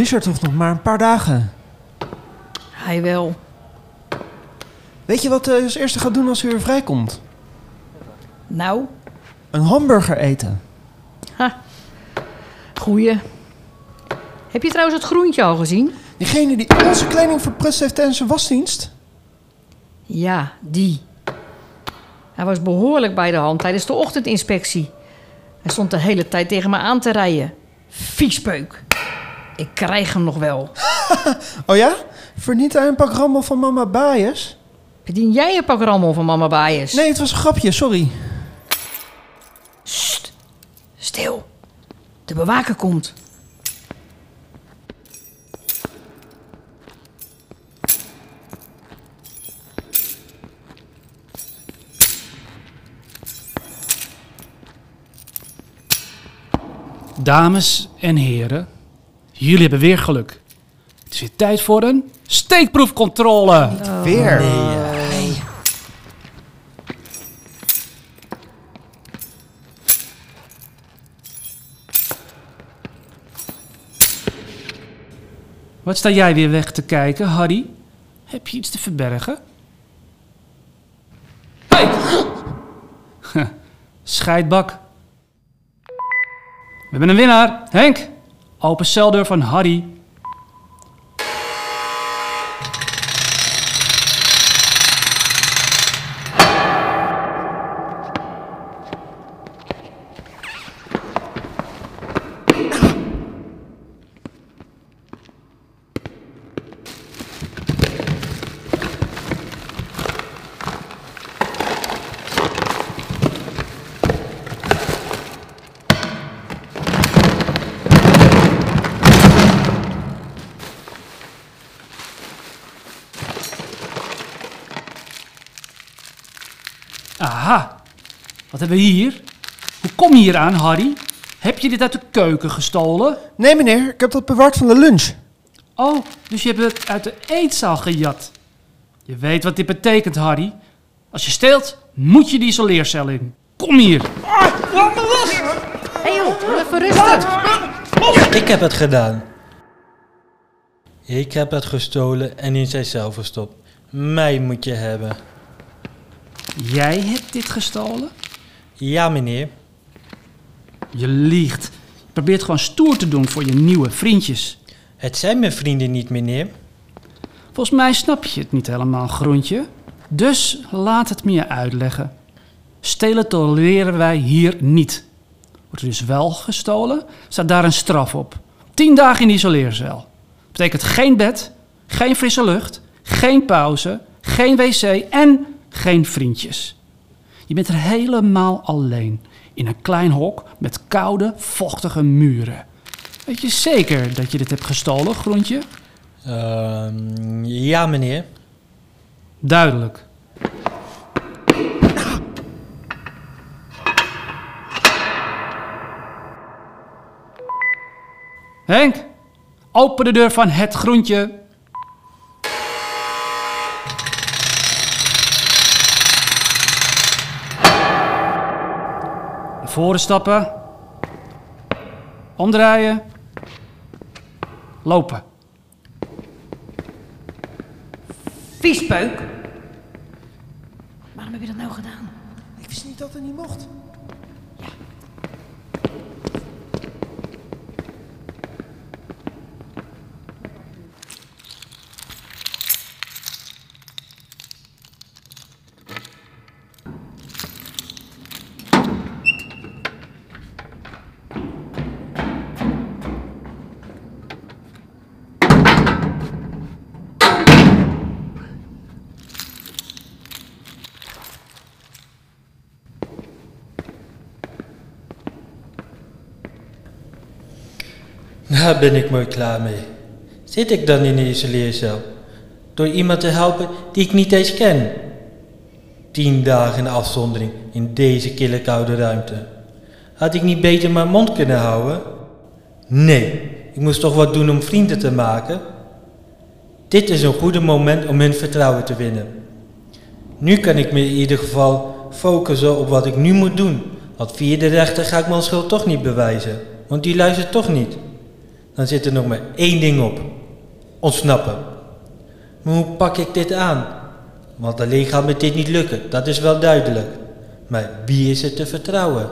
Richard toch nog maar een paar dagen. Hij wel. Weet je wat hij als eerste gaat doen als hij weer vrijkomt? Nou, Een hamburger eten. goeie. Heb je trouwens het groentje al gezien? Diegene die onze kleding verprutst heeft tijdens zijn wasdienst? Ja, die. Hij was behoorlijk bij de hand tijdens de ochtendinspectie. Hij stond de hele tijd tegen me aan te rijden. Viespeuk. Ik krijg hem nog wel. Oh ja? Verniet hij een pak rammel van mama Baaiers? Verdien jij een pak rammel van mama Baaiers? Nee, het was een grapje, sorry. Sst. Stil. De bewaker komt. Dames en heren, jullie hebben weer geluk. Het is weer tijd voor een steekproefcontrole. Weer. Wat sta jij weer weg te kijken, Harry? Heb je iets te verbergen? Hey! Scheidbak. We hebben een winnaar. Henk, open celdeur van Harry. Aha, wat hebben we hier? Hoe kom je hier aan, Harry? Heb je dit uit de keuken gestolen? Nee meneer, ik heb dat bewaard van de lunch. Oh, dus je hebt het uit de eetzaal gejat. Je weet wat dit betekent, Harry. Als je steelt, moet je die isoleercel in. Kom hier. Hé hey joh, even rustig. Ik heb het gedaan. Ik heb het gestolen en in zijzelf verstopt. Mij moet je hebben. Jij hebt dit gestolen? Ja, meneer. Je liegt. Je probeert gewoon stoer te doen voor je nieuwe vriendjes. Het zijn mijn vrienden niet, meneer. Volgens mij snap je het niet helemaal, Groentje. Dus laat het me je uitleggen. Stelen tolereren wij hier niet. Wordt er dus wel gestolen, staat daar een straf op. Tien dagen in de isoleercel. Betekent geen bed, geen frisse lucht, geen pauze, geen wc en geen vriendjes. Je bent er helemaal alleen. In een klein hok met koude, vochtige muren. Weet je zeker dat je dit hebt gestolen, Groentje? Ehm, ja, meneer. Duidelijk. Henk, open de deur van het groentje. Voren stappen. Omdraaien. Lopen. Viespeuk. Waarom heb je dat nou gedaan? Ik wist niet dat het niet mocht. Daar ben ik mooi klaar mee. Zit ik dan in de isoleercel? Door iemand te helpen die ik niet eens ken? Tien dagen afzondering in deze kille koude ruimte. Had ik niet beter mijn mond kunnen houden? Nee, ik moest toch wat doen om vrienden te maken? Dit is een goede moment om hun vertrouwen te winnen. Nu kan ik me in ieder geval focussen op wat ik nu moet doen. Want via de rechter ga ik mijn schuld toch niet bewijzen, want die luistert toch niet. Dan zit er nog maar één ding op. Ontsnappen. Maar hoe pak ik dit aan? Want alleen gaat me dit niet lukken, dat is wel duidelijk. Maar wie is er te vertrouwen?